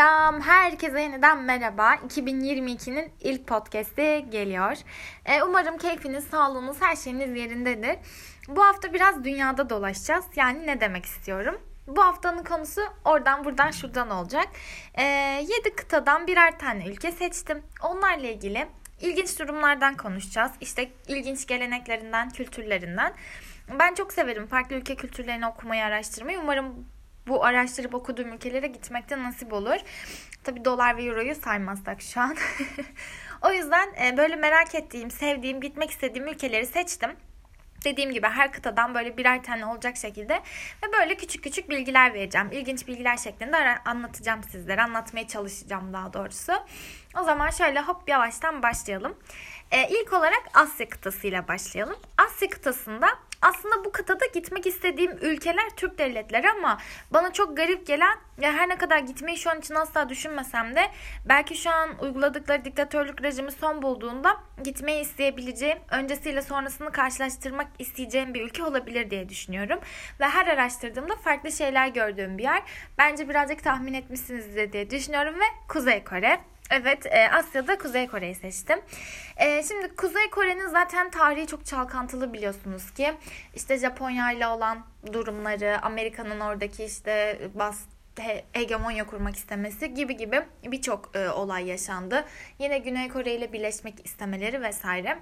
Selam, herkese yeniden merhaba. 2022'nin ilk podcast'i geliyor. Ee, umarım keyfiniz, sağlığınız, her şeyiniz yerindedir. Bu hafta biraz dünyada dolaşacağız. Yani ne demek istiyorum? Bu haftanın konusu oradan buradan şuradan olacak. Ee, 7 kıtadan birer tane ülke seçtim. Onlarla ilgili ilginç durumlardan konuşacağız. İşte ilginç geleneklerinden, kültürlerinden. Ben çok severim farklı ülke kültürlerini okumayı, araştırmayı. Umarım bu araştırıp okuduğum ülkelere gitmekte nasip olur. Tabi dolar ve euroyu saymazsak şu an. o yüzden e, böyle merak ettiğim, sevdiğim, gitmek istediğim ülkeleri seçtim. Dediğim gibi her kıtadan böyle birer tane olacak şekilde ve böyle küçük küçük bilgiler vereceğim. İlginç bilgiler şeklinde anlatacağım sizlere. Anlatmaya çalışacağım daha doğrusu. O zaman şöyle hop yavaştan başlayalım. Ee, ilk olarak Asya kıtasıyla başlayalım. Asya kıtasında aslında bu kıtada gitmek istediğim ülkeler Türk devletleri ama bana çok garip gelen ya her ne kadar gitmeyi şu an için asla düşünmesem de belki şu an uyguladıkları diktatörlük rejimi son bulduğunda gitmeyi isteyebileceğim, öncesiyle sonrasını karşılaştırmak isteyeceğim bir ülke olabilir diye düşünüyorum. Ve her araştırdığımda farklı şeyler gördüğüm bir yer. Bence birazcık tahmin etmişsinizdir diye düşünüyorum ve Kuzey Kore. Evet e, Asya'da Kuzey Kore'yi seçtim. E, şimdi Kuzey Kore'nin zaten tarihi çok çalkantılı biliyorsunuz ki. İşte Japonya ile olan durumları, Amerika'nın oradaki işte bas he, hegemonya kurmak istemesi gibi gibi birçok e, olay yaşandı. Yine Güney Kore ile birleşmek istemeleri vesaire.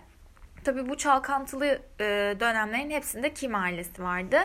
Tabi bu çalkantılı e, dönemlerin hepsinde Kim ailesi vardı.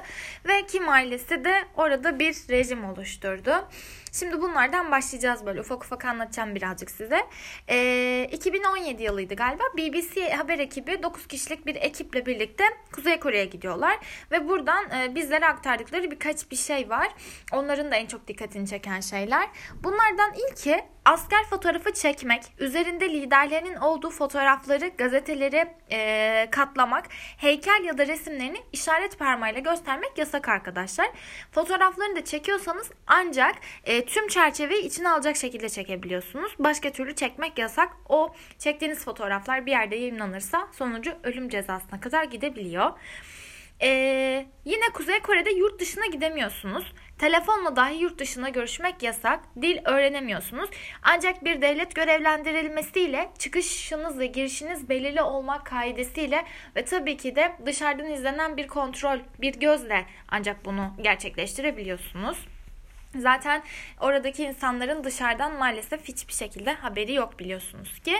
Ve Kim ailesi de orada bir rejim oluşturdu. Şimdi bunlardan başlayacağız böyle ufak ufak anlatacağım birazcık size. E, 2017 yılıydı galiba. BBC haber ekibi 9 kişilik bir ekiple birlikte Kuzey Kore'ye gidiyorlar. Ve buradan e, bizlere aktardıkları birkaç bir şey var. Onların da en çok dikkatini çeken şeyler. Bunlardan ilki asker fotoğrafı çekmek, üzerinde liderlerinin olduğu fotoğrafları, gazeteleri e, katlamak, heykel ya da resimlerini işaret parmağıyla göstermek yasak arkadaşlar. Fotoğraflarını da çekiyorsanız ancak e, tüm çerçeveyi içine alacak şekilde çekebiliyorsunuz. Başka türlü çekmek yasak. O çektiğiniz fotoğraflar bir yerde yayınlanırsa sonucu ölüm cezasına kadar gidebiliyor. Ee, yine Kuzey Kore'de yurt dışına gidemiyorsunuz. Telefonla dahi yurt dışına görüşmek yasak. Dil öğrenemiyorsunuz. Ancak bir devlet görevlendirilmesiyle çıkışınız ve girişiniz belirli olmak kaidesiyle ve tabii ki de dışarıdan izlenen bir kontrol, bir gözle ancak bunu gerçekleştirebiliyorsunuz. Zaten oradaki insanların dışarıdan maalesef hiçbir şekilde haberi yok biliyorsunuz ki.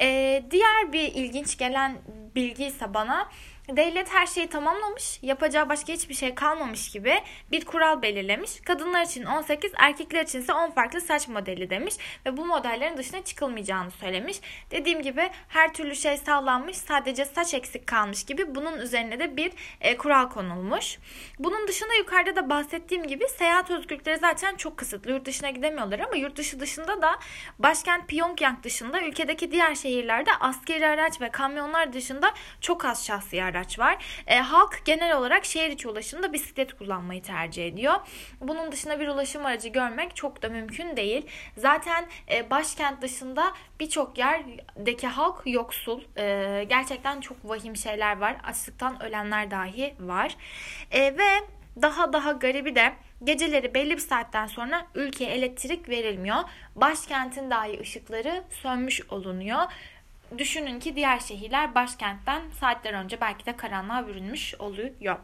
Ee, diğer bir ilginç gelen bilgi ise bana Devlet her şeyi tamamlamış, yapacağı başka hiçbir şey kalmamış gibi bir kural belirlemiş. Kadınlar için 18, erkekler için ise 10 farklı saç modeli demiş ve bu modellerin dışına çıkılmayacağını söylemiş. Dediğim gibi her türlü şey sağlanmış, sadece saç eksik kalmış gibi bunun üzerine de bir e, kural konulmuş. Bunun dışında yukarıda da bahsettiğim gibi seyahat özgürlükleri zaten çok kısıtlı. Yurt dışına gidemiyorlar ama yurt dışı dışında da başkent Pyongyang dışında ülkedeki diğer şehirlerde askeri araç ve kamyonlar dışında çok az şahsi araç araç var. E, halk genel olarak şehir içi ulaşımda bisiklet kullanmayı tercih ediyor. Bunun dışında bir ulaşım aracı görmek çok da mümkün değil. Zaten e, başkent dışında birçok yerdeki halk yoksul. E, gerçekten çok vahim şeyler var. Açlıktan ölenler dahi var. E, ve daha daha garibi de geceleri belli bir saatten sonra ülkeye elektrik verilmiyor. Başkentin dahi ışıkları sönmüş olunuyor düşünün ki diğer şehirler başkentten saatler önce belki de karanlığa bürünmüş oluyor.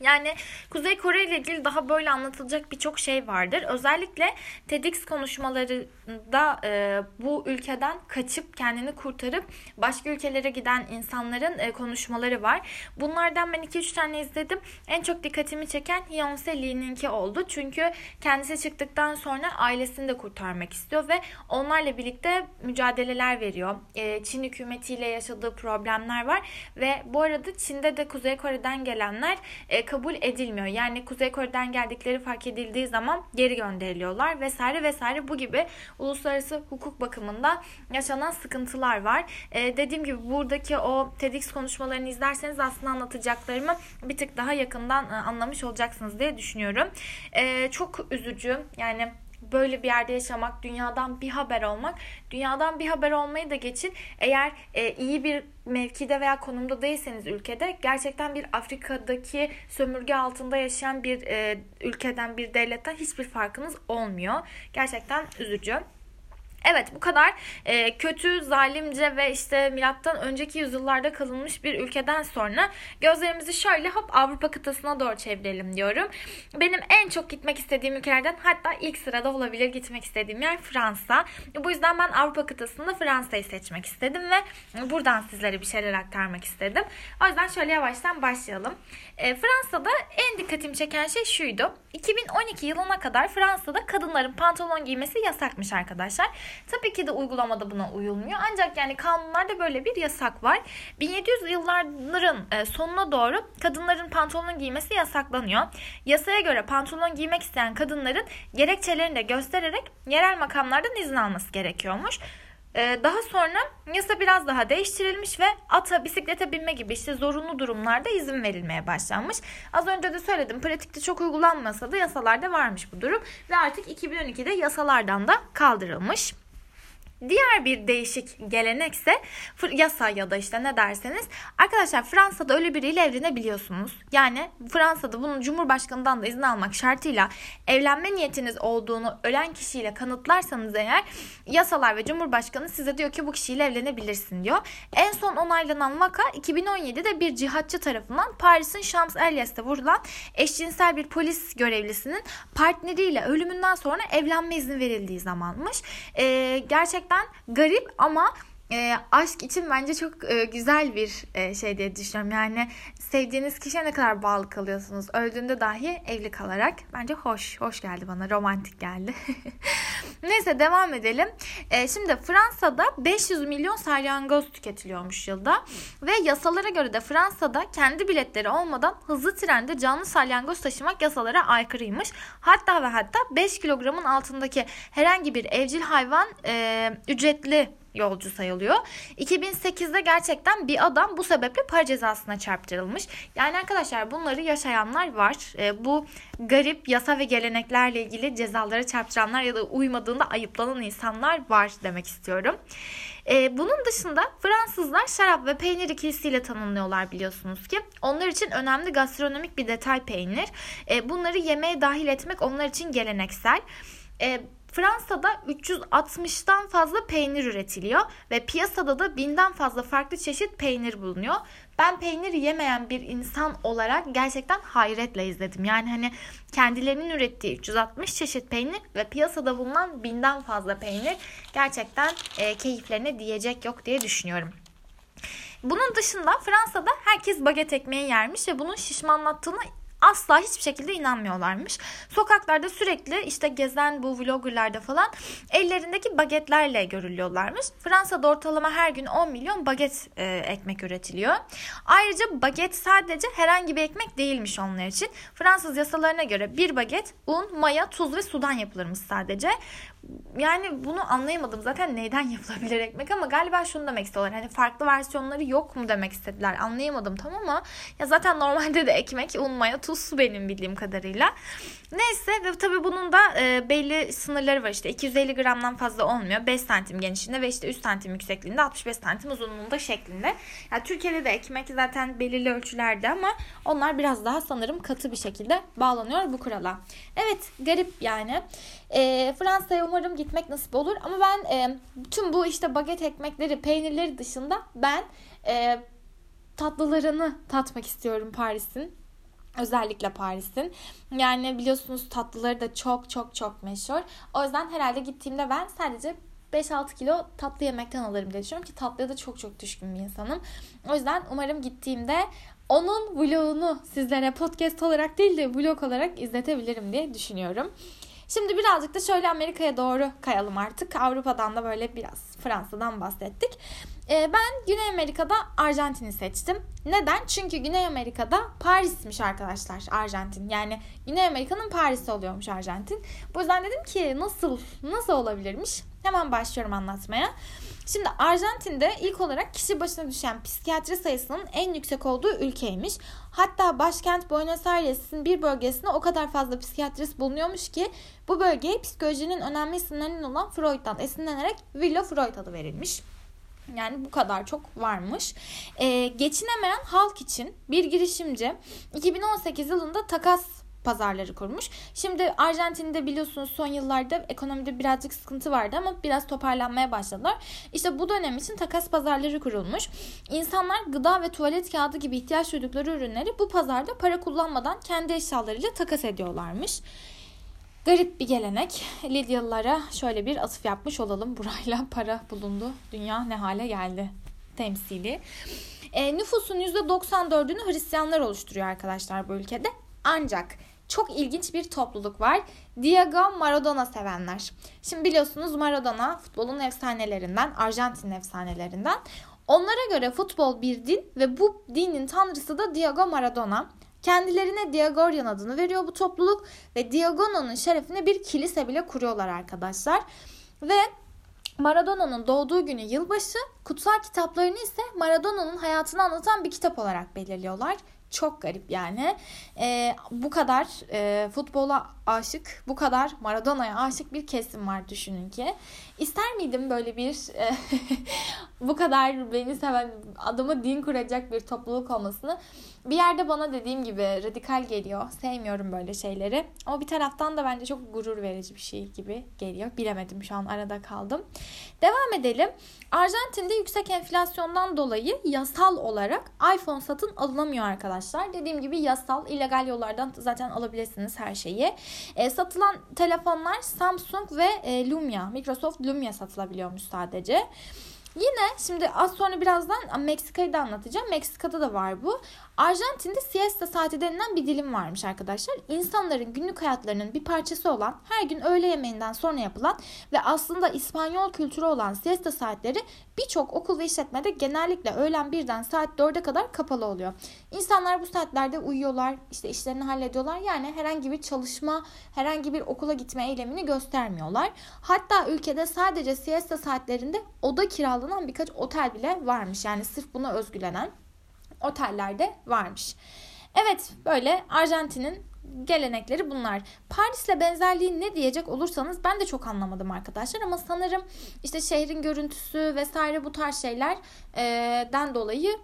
Yani Kuzey Kore ile ilgili daha böyle anlatılacak birçok şey vardır. Özellikle TEDx konuşmalarında e, bu ülkeden kaçıp kendini kurtarıp başka ülkelere giden insanların e, konuşmaları var. Bunlardan ben 2-3 tane izledim. En çok dikkatimi çeken Hyunse Lee'ninki oldu. Çünkü kendisi çıktıktan sonra ailesini de kurtarmak istiyor ve onlarla birlikte mücadeleler veriyor. E, Çin hükümetiyle yaşadığı problemler var ve bu arada Çin'de de Kuzey Kore'den gelenler e, kabul edilmiyor. Yani Kuzey Kore'den geldikleri fark edildiği zaman geri gönderiliyorlar vesaire vesaire bu gibi uluslararası hukuk bakımında yaşanan sıkıntılar var. Ee, dediğim gibi buradaki o TEDx konuşmalarını izlerseniz aslında anlatacaklarımı bir tık daha yakından e, anlamış olacaksınız diye düşünüyorum. Ee, çok üzücü yani böyle bir yerde yaşamak, dünyadan bir haber olmak. Dünyadan bir haber olmayı da geçin. Eğer e, iyi bir mevkide veya konumda değilseniz ülkede gerçekten bir Afrika'daki sömürge altında yaşayan bir e, ülkeden, bir devletten hiçbir farkınız olmuyor. Gerçekten üzücü. Evet bu kadar e, kötü, zalimce ve işte milattan önceki yüzyıllarda kalınmış bir ülkeden sonra gözlerimizi şöyle hop Avrupa kıtasına doğru çevirelim diyorum. Benim en çok gitmek istediğim ülkelerden hatta ilk sırada olabilir gitmek istediğim yer Fransa. Bu yüzden ben Avrupa kıtasında Fransa'yı seçmek istedim ve buradan sizlere bir şeyler aktarmak istedim. O yüzden şöyle yavaştan başlayalım. E, Fransa'da en dikkatimi çeken şey şuydu. 2012 yılına kadar Fransa'da kadınların pantolon giymesi yasakmış arkadaşlar. Tabii ki de uygulamada buna uyulmuyor. Ancak yani kanunlarda böyle bir yasak var. 1700 yılların e, sonuna doğru kadınların pantolon giymesi yasaklanıyor. Yasaya göre pantolon giymek isteyen kadınların gerekçelerini de göstererek yerel makamlardan izin alması gerekiyormuş. E, daha sonra yasa biraz daha değiştirilmiş ve ata, bisiklete binme gibi işte zorunlu durumlarda izin verilmeye başlanmış. Az önce de söyledim pratikte çok uygulanmasa da yasalarda varmış bu durum ve artık 2012'de yasalardan da kaldırılmış. Diğer bir değişik gelenekse yasa ya da işte ne derseniz arkadaşlar Fransa'da öyle biriyle evlenebiliyorsunuz. Yani Fransa'da bunun Cumhurbaşkanı'ndan da izin almak şartıyla evlenme niyetiniz olduğunu ölen kişiyle kanıtlarsanız eğer yasalar ve Cumhurbaşkanı size diyor ki bu kişiyle evlenebilirsin diyor. En son onaylanan vaka 2017'de bir cihatçı tarafından Paris'in Champs-Élysées vurulan eşcinsel bir polis görevlisinin partneriyle ölümünden sonra evlenme izni verildiği zamanmış. Ee, gerçekten gerçekten garip ama e, aşk için bence çok e, güzel bir e, şey diye düşünüyorum. Yani sevdiğiniz kişiye ne kadar bağlı kalıyorsunuz. Öldüğünde dahi evli kalarak. Bence hoş. Hoş geldi bana. Romantik geldi. Neyse devam edelim. E, şimdi Fransa'da 500 milyon salyangoz tüketiliyormuş yılda. Ve yasalara göre de Fransa'da kendi biletleri olmadan hızlı trende canlı salyangoz taşımak yasalara aykırıymış. Hatta ve hatta 5 kilogramın altındaki herhangi bir evcil hayvan e, ücretli yolcu sayılıyor. 2008'de gerçekten bir adam bu sebeple para cezasına çarptırılmış. Yani arkadaşlar bunları yaşayanlar var. E, bu garip yasa ve geleneklerle ilgili cezalara çarptıranlar ya da uymadığında ayıplanan insanlar var demek istiyorum. E, bunun dışında Fransızlar şarap ve peynir ikilisiyle tanınıyorlar biliyorsunuz ki. Onlar için önemli gastronomik bir detay peynir. E, bunları yemeğe dahil etmek onlar için geleneksel. E, Fransa'da 360'tan fazla peynir üretiliyor ve piyasada da binden fazla farklı çeşit peynir bulunuyor. Ben peynir yemeyen bir insan olarak gerçekten hayretle izledim. Yani hani kendilerinin ürettiği 360 çeşit peynir ve piyasada bulunan binden fazla peynir gerçekten e, keyiflerine diyecek yok diye düşünüyorum. Bunun dışında Fransa'da herkes baget ekmeği yermiş ve bunun şişmanlattığına asla hiçbir şekilde inanmıyorlarmış. Sokaklarda sürekli işte gezen bu vloggerlarda falan ellerindeki bagetlerle görülüyorlarmış. Fransa'da ortalama her gün 10 milyon baget e, ekmek üretiliyor. Ayrıca baget sadece herhangi bir ekmek değilmiş onlar için. Fransız yasalarına göre bir baget un, maya, tuz ve sudan yapılırmış sadece yani bunu anlayamadım. Zaten neyden yapılabilir ekmek ama galiba şunu demek istiyorlar. Hani farklı versiyonları yok mu demek istediler. Anlayamadım tam ama ya zaten normalde de ekmek, un, maya, tuz, benim bildiğim kadarıyla. Neyse ve tabii bunun da e, belli sınırları var işte 250 gramdan fazla olmuyor. 5 santim genişliğinde ve işte 3 santim yüksekliğinde 65 santim uzunluğunda şeklinde. Yani Türkiye'de de ekmek zaten belirli ölçülerde ama onlar biraz daha sanırım katı bir şekilde bağlanıyor bu kurala. Evet garip yani. E, Fransa'ya umarım gitmek nasip olur ama ben e, tüm bu işte baget ekmekleri peynirleri dışında ben e, tatlılarını tatmak istiyorum Paris'in. Özellikle Paris'in. Yani biliyorsunuz tatlıları da çok çok çok meşhur. O yüzden herhalde gittiğimde ben sadece 5-6 kilo tatlı yemekten alırım diye düşünüyorum ki tatlıya da çok çok düşkün bir insanım. O yüzden umarım gittiğimde onun vlogunu sizlere podcast olarak değil de vlog olarak izletebilirim diye düşünüyorum. Şimdi birazcık da şöyle Amerika'ya doğru kayalım artık. Avrupa'dan da böyle biraz Fransa'dan bahsettik. Ee, ben Güney Amerika'da Arjantin'i seçtim. Neden? Çünkü Güney Amerika'da Paris'miş arkadaşlar Arjantin. Yani Güney Amerika'nın Paris'i oluyormuş Arjantin. Bu yüzden dedim ki nasıl nasıl olabilirmiş? Hemen başlıyorum anlatmaya. Şimdi Arjantin'de ilk olarak kişi başına düşen psikiyatri sayısının en yüksek olduğu ülkeymiş. Hatta başkent Buenos Aires'in bir bölgesinde o kadar fazla psikiyatrist bulunuyormuş ki bu bölgeye psikolojinin önemli isimlerinden olan Freud'dan esinlenerek Villa Freud adı verilmiş. Yani bu kadar çok varmış. Ee, geçinemeyen halk için bir girişimci 2018 yılında takas pazarları kurmuş. Şimdi Arjantin'de biliyorsunuz son yıllarda ekonomide birazcık sıkıntı vardı ama biraz toparlanmaya başladılar. İşte bu dönem için takas pazarları kurulmuş. İnsanlar gıda ve tuvalet kağıdı gibi ihtiyaç duydukları ürünleri bu pazarda para kullanmadan kendi eşyalarıyla takas ediyorlarmış. Garip bir gelenek. Lidyalılara şöyle bir atıf yapmış olalım. Burayla para bulundu. Dünya ne hale geldi temsili. E, nüfusun %94'ünü Hristiyanlar oluşturuyor arkadaşlar bu ülkede. Ancak çok ilginç bir topluluk var. Diego Maradona sevenler. Şimdi biliyorsunuz Maradona futbolun efsanelerinden, Arjantin efsanelerinden. Onlara göre futbol bir din ve bu dinin tanrısı da Diego Maradona. Kendilerine Diagoryan adını veriyor bu topluluk ve Diagono'nun şerefine bir kilise bile kuruyorlar arkadaşlar. Ve Maradona'nın doğduğu günü yılbaşı, kutsal kitaplarını ise Maradona'nın hayatını anlatan bir kitap olarak belirliyorlar. Çok garip yani. E, bu kadar e, futbola aşık, bu kadar Maradona'ya aşık bir kesim var düşünün ki. İster miydim böyle bir bu kadar beni seven adamı din kuracak bir topluluk olmasını? Bir yerde bana dediğim gibi radikal geliyor. Sevmiyorum böyle şeyleri. Ama bir taraftan da bence çok gurur verici bir şey gibi geliyor. Bilemedim şu an arada kaldım. Devam edelim. Arjantin'de yüksek enflasyondan dolayı yasal olarak iPhone satın alınamıyor arkadaşlar. Dediğim gibi yasal, illegal yollardan zaten alabilirsiniz her şeyi. E, satılan telefonlar Samsung ve e, Lumia, Microsoft Lumia satılabiliyormuş sadece. Yine şimdi az sonra birazdan Meksika'yı da anlatacağım. Meksika'da da var bu. Arjantin'de siesta saati denilen bir dilim varmış arkadaşlar. İnsanların günlük hayatlarının bir parçası olan her gün öğle yemeğinden sonra yapılan ve aslında İspanyol kültürü olan siesta saatleri birçok okul ve işletmede genellikle öğlen birden saat 4'e kadar kapalı oluyor. İnsanlar bu saatlerde uyuyorlar, işte işlerini hallediyorlar. Yani herhangi bir çalışma, herhangi bir okula gitme eylemini göstermiyorlar. Hatta ülkede sadece siesta saatlerinde oda kiralanan birkaç otel bile varmış. Yani sırf buna özgülenen otellerde varmış. Evet böyle Arjantin'in gelenekleri bunlar. Paris'le benzerliği ne diyecek olursanız ben de çok anlamadım arkadaşlar ama sanırım işte şehrin görüntüsü vesaire bu tarz şeylerden dolayı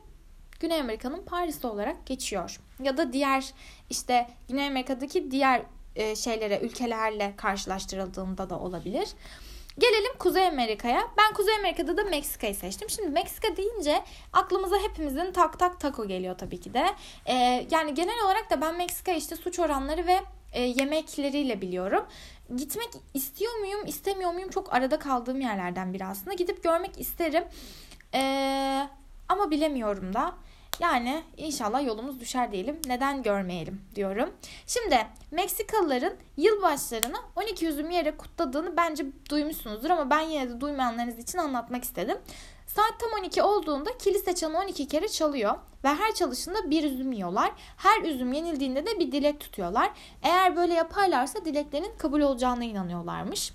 Güney Amerika'nın Paris'i olarak geçiyor. Ya da diğer işte Güney Amerika'daki diğer şeylere ülkelerle karşılaştırıldığında da olabilir. Gelelim Kuzey Amerika'ya. Ben Kuzey Amerika'da da Meksika'yı seçtim. Şimdi Meksika deyince aklımıza hepimizin tak tak taco geliyor tabii ki de. Ee, yani genel olarak da ben Meksika işte suç oranları ve e, yemekleriyle biliyorum. Gitmek istiyor muyum, istemiyor muyum? Çok arada kaldığım yerlerden biri aslında. Gidip görmek isterim. Ee, ama bilemiyorum da. Yani inşallah yolumuz düşer diyelim. Neden görmeyelim diyorum. Şimdi Meksikalıların yılbaşlarını 12 üzüm yiyerek kutladığını bence duymuşsunuzdur ama ben yine de duymayanlarınız için anlatmak istedim. Saat tam 12 olduğunda kilise çanı 12 kere çalıyor ve her çalışında bir üzüm yiyorlar. Her üzüm yenildiğinde de bir dilek tutuyorlar. Eğer böyle yaparlarsa dileklerin kabul olacağına inanıyorlarmış.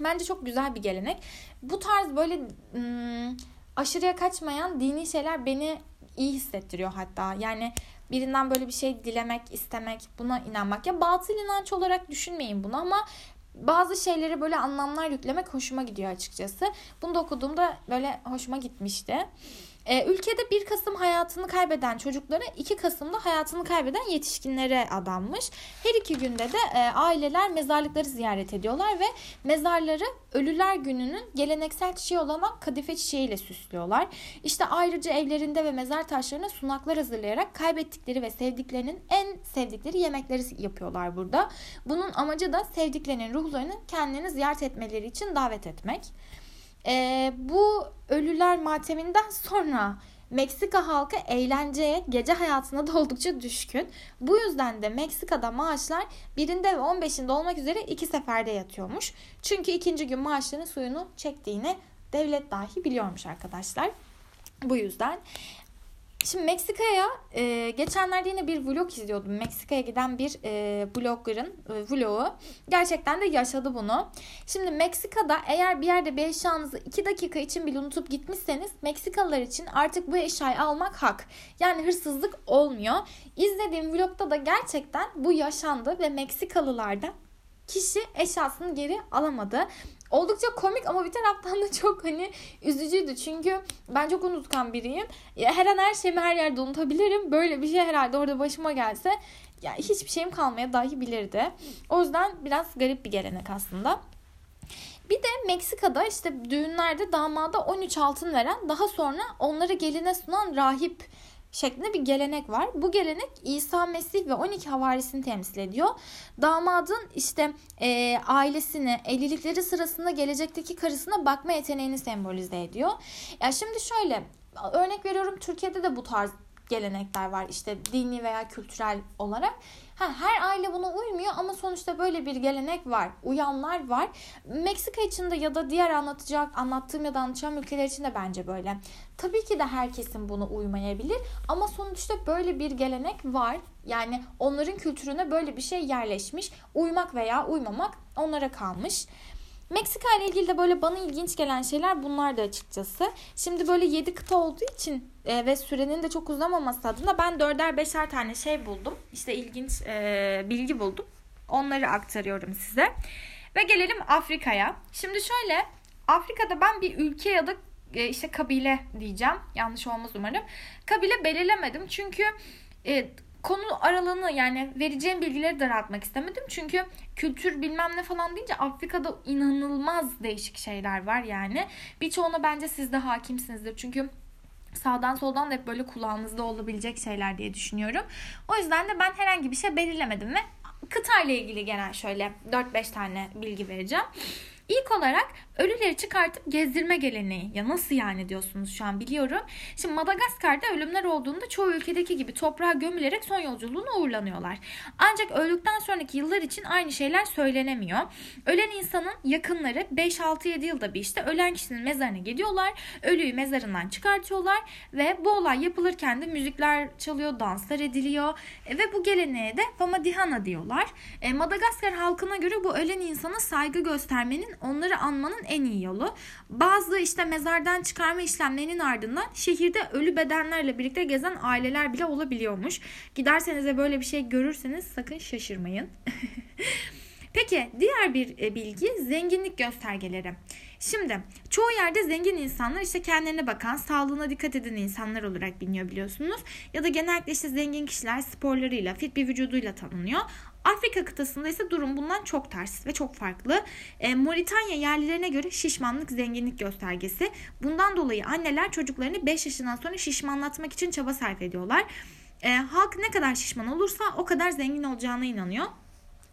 Bence çok güzel bir gelenek. Bu tarz böyle ım, aşırıya kaçmayan dini şeyler beni iyi hissettiriyor hatta. Yani birinden böyle bir şey dilemek, istemek, buna inanmak. Ya batıl inanç olarak düşünmeyin bunu ama bazı şeylere böyle anlamlar yüklemek hoşuma gidiyor açıkçası. Bunu da okuduğumda böyle hoşuma gitmişti. E, ülkede 1 Kasım hayatını kaybeden çocuklara 2 Kasım'da hayatını kaybeden yetişkinlere adanmış. Her iki günde de e, aileler mezarlıkları ziyaret ediyorlar ve mezarları Ölüler Günü'nün geleneksel çiçeği olan kadife çiçeğiyle süslüyorlar. İşte ayrıca evlerinde ve mezar taşlarına sunaklar hazırlayarak kaybettikleri ve sevdiklerinin en sevdikleri yemekleri yapıyorlar burada. Bunun amacı da sevdiklerinin ruhlarını kendilerini ziyaret etmeleri için davet etmek. E, bu ölüler mateminden sonra Meksika halkı eğlenceye, gece hayatına da oldukça düşkün. Bu yüzden de Meksika'da maaşlar birinde ve 15'inde olmak üzere iki seferde yatıyormuş. Çünkü ikinci gün maaşların suyunu çektiğini devlet dahi biliyormuş arkadaşlar. Bu yüzden. Şimdi Meksika'ya e, geçenlerde yine bir vlog izliyordum. Meksika'ya giden bir e, blogger'ın e, vlogu. Gerçekten de yaşadı bunu. Şimdi Meksika'da eğer bir yerde bir eşyanızı 2 dakika için bile unutup gitmişseniz Meksikalılar için artık bu eşyayı almak hak. Yani hırsızlık olmuyor. İzlediğim vlogda da gerçekten bu yaşandı ve Meksikalılar da kişi eşyasını geri alamadı. Oldukça komik ama bir taraftan da çok hani üzücüydü. Çünkü ben çok unutkan biriyim. Her an her şeyimi her yerde unutabilirim. Böyle bir şey herhalde orada başıma gelse ya hiçbir şeyim kalmaya dahi bilirdi. O yüzden biraz garip bir gelenek aslında. Bir de Meksika'da işte düğünlerde damada 13 altın veren daha sonra onları geline sunan rahip şeklinde bir gelenek var. Bu gelenek İsa Mesih ve 12 havarisini temsil ediyor. Damadın işte e, ailesini, evlilikleri sırasında gelecekteki karısına bakma yeteneğini sembolize ediyor. Ya şimdi şöyle örnek veriyorum Türkiye'de de bu tarz gelenekler var işte dini veya kültürel olarak. Ha, her aile buna uymuyor ama sonuçta böyle bir gelenek var. Uyanlar var. Meksika için de ya da diğer anlatacak, anlattığım ya da anlatacağım ülkeler için de bence böyle. Tabii ki de herkesin buna uymayabilir ama sonuçta böyle bir gelenek var. Yani onların kültürüne böyle bir şey yerleşmiş. Uymak veya uymamak onlara kalmış. Meksika ile ilgili de böyle bana ilginç gelen şeyler bunlar da açıkçası. Şimdi böyle 7 kıta olduğu için e, ve sürenin de çok uzamaması adına ben 4'er 5'er tane şey buldum. İşte ilginç e, bilgi buldum. Onları aktarıyorum size. Ve gelelim Afrika'ya. Şimdi şöyle Afrika'da ben bir ülke ya da e, işte kabile diyeceğim. Yanlış olmaz umarım. Kabile belirlemedim. Çünkü e, konu aralığını yani vereceğim bilgileri daraltmak istemedim. Çünkü kültür bilmem ne falan deyince Afrika'da inanılmaz değişik şeyler var yani. Birçoğuna bence siz de hakimsinizdir. Çünkü sağdan soldan da hep böyle kulağınızda olabilecek şeyler diye düşünüyorum. O yüzden de ben herhangi bir şey belirlemedim ve kıta ile ilgili genel şöyle 4-5 tane bilgi vereceğim. İlk olarak ölüleri çıkartıp gezdirme geleneği. Ya nasıl yani diyorsunuz şu an biliyorum. Şimdi Madagaskar'da ölümler olduğunda çoğu ülkedeki gibi toprağa gömülerek son yolculuğuna uğurlanıyorlar. Ancak öldükten sonraki yıllar için aynı şeyler söylenemiyor. Ölen insanın yakınları 5-6-7 yılda bir işte ölen kişinin mezarına gidiyorlar. Ölüyü mezarından çıkartıyorlar ve bu olay yapılırken de müzikler çalıyor, danslar ediliyor e, ve bu geleneğe de Famadihana diyorlar. E, Madagaskar halkına göre bu ölen insana saygı göstermenin onları anmanın en iyi yolu. Bazı işte mezardan çıkarma işlemlerinin ardından şehirde ölü bedenlerle birlikte gezen aileler bile olabiliyormuş. Giderseniz de böyle bir şey görürseniz sakın şaşırmayın. Peki diğer bir e, bilgi zenginlik göstergeleri. Şimdi çoğu yerde zengin insanlar işte kendilerine bakan, sağlığına dikkat eden insanlar olarak biliniyor biliyorsunuz. Ya da genellikle işte zengin kişiler sporlarıyla, fit bir vücuduyla tanınıyor. Afrika kıtasında ise durum bundan çok ters ve çok farklı. E, Moritanya yerlilerine göre şişmanlık zenginlik göstergesi. Bundan dolayı anneler çocuklarını 5 yaşından sonra şişmanlatmak için çaba sarf ediyorlar. E, halk ne kadar şişman olursa o kadar zengin olacağına inanıyor.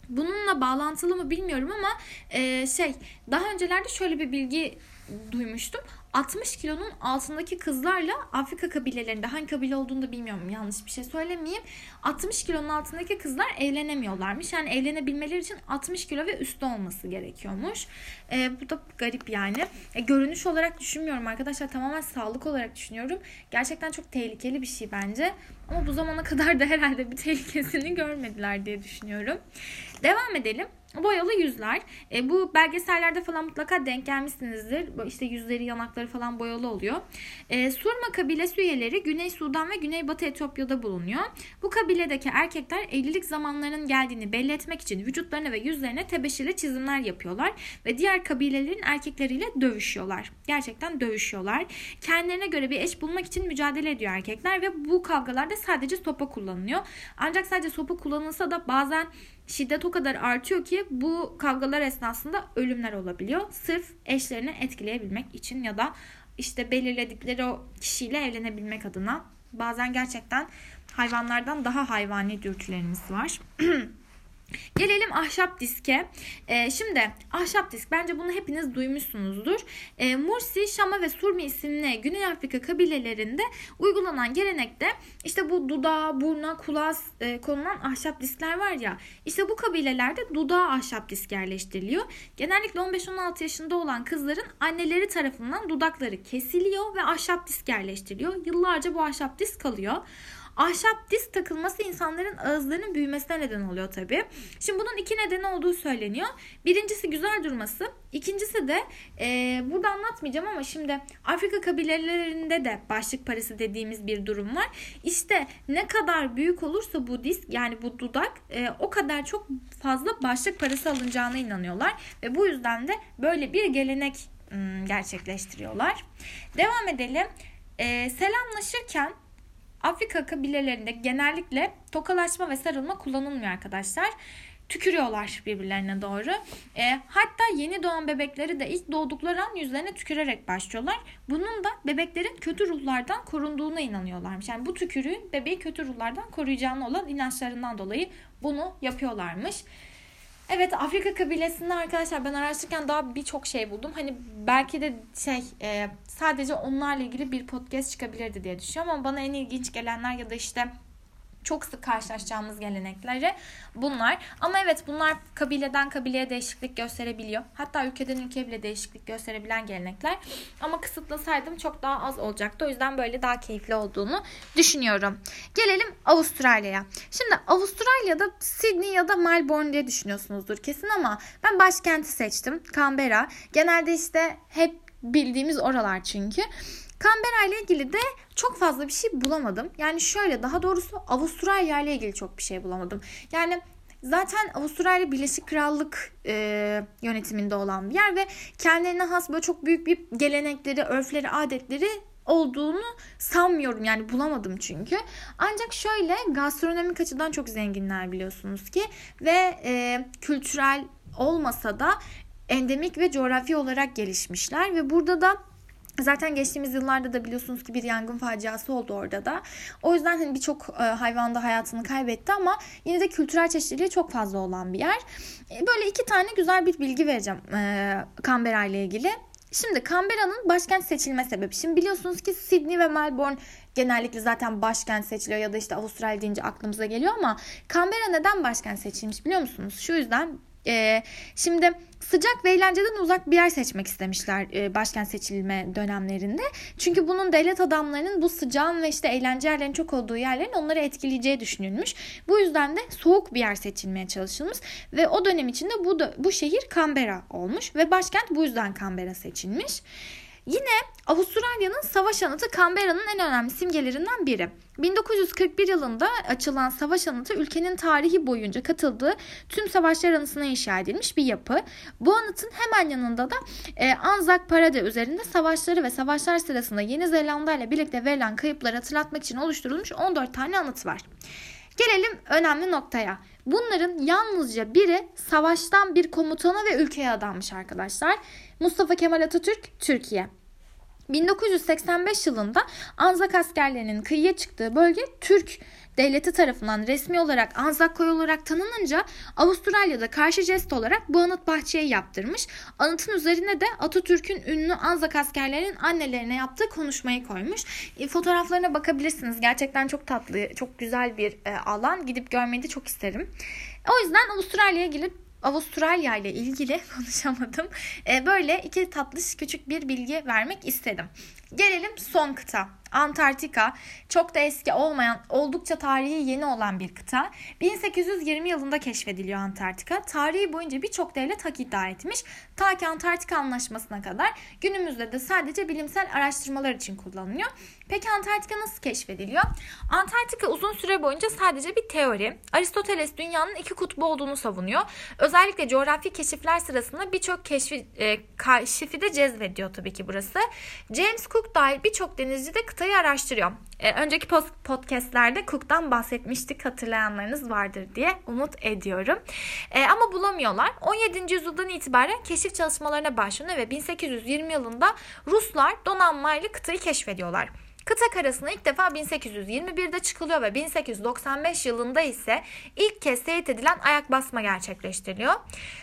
Bununla bağlantılı mı bilmiyorum ama e, şey daha öncelerde şöyle bir bilgi duymuştum. 60 kilonun altındaki kızlarla Afrika kabilelerinde hangi kabile olduğunu da bilmiyorum yanlış bir şey söylemeyeyim. 60 kilonun altındaki kızlar evlenemiyorlarmış. Yani evlenebilmeleri için 60 kilo ve üstü olması gerekiyormuş. E, bu da garip yani. E, görünüş olarak düşünmüyorum arkadaşlar. Tamamen sağlık olarak düşünüyorum. Gerçekten çok tehlikeli bir şey bence. Ama bu zamana kadar da herhalde bir tehlikesini görmediler diye düşünüyorum. Devam edelim. Boyalı yüzler. E, bu belgesellerde falan mutlaka denk gelmişsinizdir. İşte yüzleri, yanakları falan boyalı oluyor. E, Surma kabilesi üyeleri Güney Sudan ve Güneybatı Etiyopya'da bulunuyor. Bu kabiledeki erkekler evlilik zamanlarının geldiğini belli etmek için vücutlarına ve yüzlerine tebeşirli çizimler yapıyorlar ve diğer kabilelerin erkekleriyle dövüşüyorlar. Gerçekten dövüşüyorlar. Kendilerine göre bir eş bulmak için mücadele ediyor erkekler ve bu kavgalarda sadece sopa kullanılıyor. Ancak sadece sopa kullanılsa da bazen şiddet o kadar artıyor ki bu kavgalar esnasında ölümler olabiliyor. Sırf eşlerini etkileyebilmek için ya da işte belirledikleri o kişiyle evlenebilmek adına. Bazen gerçekten hayvanlardan daha hayvani dürtülerimiz var. Gelelim ahşap diske. Ee, şimdi ahşap disk bence bunu hepiniz duymuşsunuzdur. Ee, Mursi, Şama ve Surmi isimli Güney Afrika kabilelerinde uygulanan gelenekte işte bu dudağa, burna, kulağa e, konulan ahşap diskler var ya. İşte bu kabilelerde dudağa ahşap disk yerleştiriliyor. Genellikle 15-16 yaşında olan kızların anneleri tarafından dudakları kesiliyor ve ahşap disk yerleştiriliyor. Yıllarca bu ahşap disk kalıyor. Ahşap disk takılması insanların ağızlarının büyümesine neden oluyor tabi. Şimdi bunun iki nedeni olduğu söyleniyor. Birincisi güzel durması. İkincisi de e, burada anlatmayacağım ama şimdi Afrika kabilelerinde de başlık parası dediğimiz bir durum var. İşte ne kadar büyük olursa bu disk yani bu dudak e, o kadar çok fazla başlık parası alınacağına inanıyorlar. Ve bu yüzden de böyle bir gelenek gerçekleştiriyorlar. Devam edelim. E, selamlaşırken Afrika kabilelerinde genellikle tokalaşma ve sarılma kullanılmıyor arkadaşlar. Tükürüyorlar birbirlerine doğru. E, hatta yeni doğan bebekleri de ilk doğdukları an yüzlerine tükürerek başlıyorlar. Bunun da bebeklerin kötü ruhlardan korunduğuna inanıyorlarmış. Yani bu tükürüğün bebeği kötü ruhlardan koruyacağına olan inançlarından dolayı bunu yapıyorlarmış. Evet Afrika kabilesinde arkadaşlar ben araştırırken daha birçok şey buldum. Hani belki de şey e, sadece onlarla ilgili bir podcast çıkabilirdi diye düşünüyorum ama bana en ilginç gelenler ya da işte çok sık karşılaşacağımız gelenekleri bunlar. Ama evet bunlar kabileden kabileye değişiklik gösterebiliyor. Hatta ülkeden ülkeye bile değişiklik gösterebilen gelenekler. Ama kısıtlasaydım çok daha az olacaktı. O yüzden böyle daha keyifli olduğunu düşünüyorum. Gelelim Avustralya'ya. Şimdi Avustralya'da Sydney ya da Melbourne diye düşünüyorsunuzdur kesin ama ben başkenti seçtim. Canberra. Genelde işte hep bildiğimiz oralar çünkü. Canberra ile ilgili de çok fazla bir şey bulamadım. Yani şöyle daha doğrusu Avustralya ile ilgili çok bir şey bulamadım. Yani Zaten Avustralya Birleşik Krallık e, yönetiminde olan bir yer ve kendilerine has böyle çok büyük bir gelenekleri, örfleri, adetleri olduğunu sanmıyorum. Yani bulamadım çünkü. Ancak şöyle gastronomik açıdan çok zenginler biliyorsunuz ki ve e, kültürel olmasa da endemik ve coğrafi olarak gelişmişler ve burada da Zaten geçtiğimiz yıllarda da biliyorsunuz ki bir yangın faciası oldu orada da. O yüzden hani birçok e, hayvan da hayatını kaybetti ama yine de kültürel çeşitliliği çok fazla olan bir yer. E, böyle iki tane güzel bir bilgi vereceğim e, Canberra ile ilgili. Şimdi Canberra'nın başkent seçilme sebebi. Şimdi biliyorsunuz ki Sydney ve Melbourne genellikle zaten başkent seçiliyor ya da işte Avustralya deyince aklımıza geliyor ama Canberra neden başkent seçilmiş biliyor musunuz? Şu yüzden e, şimdi sıcak ve eğlenceden uzak bir yer seçmek istemişler e, başkent seçilme dönemlerinde. Çünkü bunun devlet adamlarının bu sıcağın ve işte eğlence yerlerinin çok olduğu yerlerin onları etkileyeceği düşünülmüş. Bu yüzden de soğuk bir yer seçilmeye çalışılmış ve o dönem içinde bu da, bu şehir Canberra olmuş ve başkent bu yüzden Canberra seçilmiş. Yine Avustralya'nın savaş anıtı Canberra'nın en önemli simgelerinden biri. 1941 yılında açılan savaş anıtı ülkenin tarihi boyunca katıldığı tüm savaşlar anısına inşa edilmiş bir yapı. Bu anıtın hemen yanında da e, Anzac Parade üzerinde savaşları ve savaşlar sırasında Yeni Zelanda ile birlikte verilen kayıpları hatırlatmak için oluşturulmuş 14 tane anıt var. Gelelim önemli noktaya. Bunların yalnızca biri savaştan bir komutana ve ülkeye adanmış arkadaşlar. Mustafa Kemal Atatürk, Türkiye. 1985 yılında Anzak askerlerinin kıyıya çıktığı bölge Türk devleti tarafından resmi olarak Anzak koy olarak tanınınca Avustralya'da karşı jest olarak bu anıt bahçeyi yaptırmış. Anıtın üzerine de Atatürk'ün ünlü Anzak askerlerinin annelerine yaptığı konuşmayı koymuş. E, fotoğraflarına bakabilirsiniz. Gerçekten çok tatlı, çok güzel bir e, alan. Gidip görmeyi de çok isterim. O yüzden Avustralya'ya gelip Avustralya ile ilgili konuşamadım. E, böyle iki tatlış küçük bir bilgi vermek istedim. Gelelim son kıta. Antarktika çok da eski olmayan, oldukça tarihi yeni olan bir kıta. 1820 yılında keşfediliyor Antarktika. Tarihi boyunca birçok devlet hak iddia etmiş. Ta ki Antarktika Anlaşması'na kadar günümüzde de sadece bilimsel araştırmalar için kullanılıyor. Peki Antarktika nasıl keşfediliyor? Antarktika uzun süre boyunca sadece bir teori. Aristoteles dünyanın iki kutbu olduğunu savunuyor. Özellikle coğrafi keşifler sırasında birçok keşfi, e, keşifi de cezbediyor tabii ki burası. James Cook dahil birçok denizci de kıtayı araştırıyor. E, önceki podcastlerde Cook'tan bahsetmiştik hatırlayanlarınız vardır diye umut ediyorum. E, ama bulamıyorlar. 17. yüzyıldan itibaren keşif çalışmalarına başlanıyor ve 1820 yılında Ruslar donanmayla kıtayı keşfediyorlar. Kıta karasına ilk defa 1821'de çıkılıyor ve 1895 yılında ise ilk kez teyit edilen ayak basma gerçekleştiriliyor.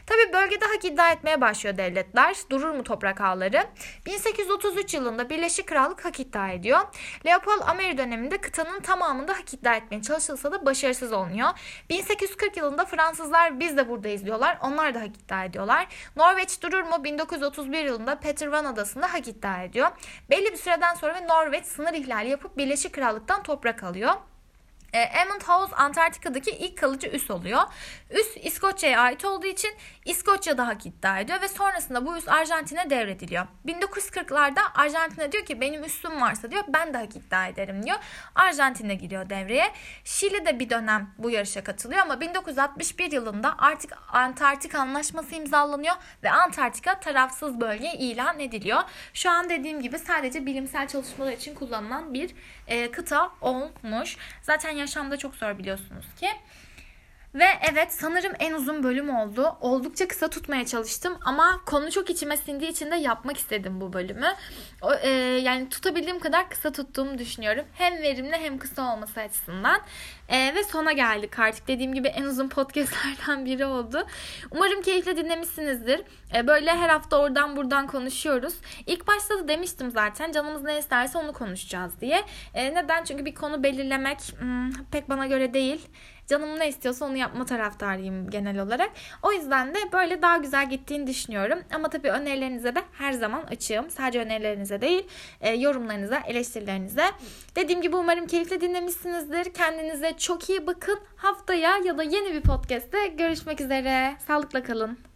Tabi bölgede hak iddia etmeye başlıyor devletler. Durur mu toprak ağları? 1833 yılında Birleşik Krallık hak iddia ediyor. Leopold Ameri döneminde kıtanın tamamında hak iddia etmeye çalışılsa da başarısız oluyor. 1840 yılında Fransızlar biz de buradayız diyorlar. Onlar da hak iddia ediyorlar. Norveç durur mu? 1931 yılında Peter Van Adası'nda hak iddia ediyor. Belli bir süreden sonra ve Norveç sınır ihlali yapıp Birleşik Krallık'tan toprak alıyor. E, Emmond House Antarktika'daki ilk kalıcı üs oluyor. Üs İskoçya'ya ait olduğu için İskoçya'da hak iddia ediyor ve sonrasında bu üs Arjantin'e devrediliyor. 1940'larda Arjantin'e diyor ki benim üssüm varsa diyor ben de hak iddia ederim diyor. Arjantin'e giriyor devreye. Şili de bir dönem bu yarışa katılıyor ama 1961 yılında artık Antarktik Anlaşması imzalanıyor ve Antarktika tarafsız bölge ilan ediliyor. Şu an dediğim gibi sadece bilimsel çalışmalar için kullanılan bir e, kıta olmuş. Zaten yaşamda çok zor biliyorsunuz ki. Ve evet sanırım en uzun bölüm oldu. Oldukça kısa tutmaya çalıştım ama konu çok içime sindiği için de yapmak istedim bu bölümü. O, e, yani tutabildiğim kadar kısa tuttuğumu düşünüyorum. Hem verimli hem kısa olması açısından. E, ve sona geldik artık. Dediğim gibi en uzun podcastlerden biri oldu. Umarım keyifle dinlemişsinizdir. E, böyle her hafta oradan buradan konuşuyoruz. İlk başta da demiştim zaten canımız ne isterse onu konuşacağız diye. E, neden? Çünkü bir konu belirlemek hmm, pek bana göre değil. Canım ne istiyorsa onu yapma taraftarıyım genel olarak. O yüzden de böyle daha güzel gittiğini düşünüyorum. Ama tabii önerilerinize de her zaman açığım. Sadece önerilerinize değil, e, yorumlarınıza, eleştirilerinize. Dediğim gibi umarım keyifle dinlemişsinizdir. Kendinize çok iyi bakın. Haftaya ya da yeni bir podcast'te görüşmek üzere. Sağlıkla kalın.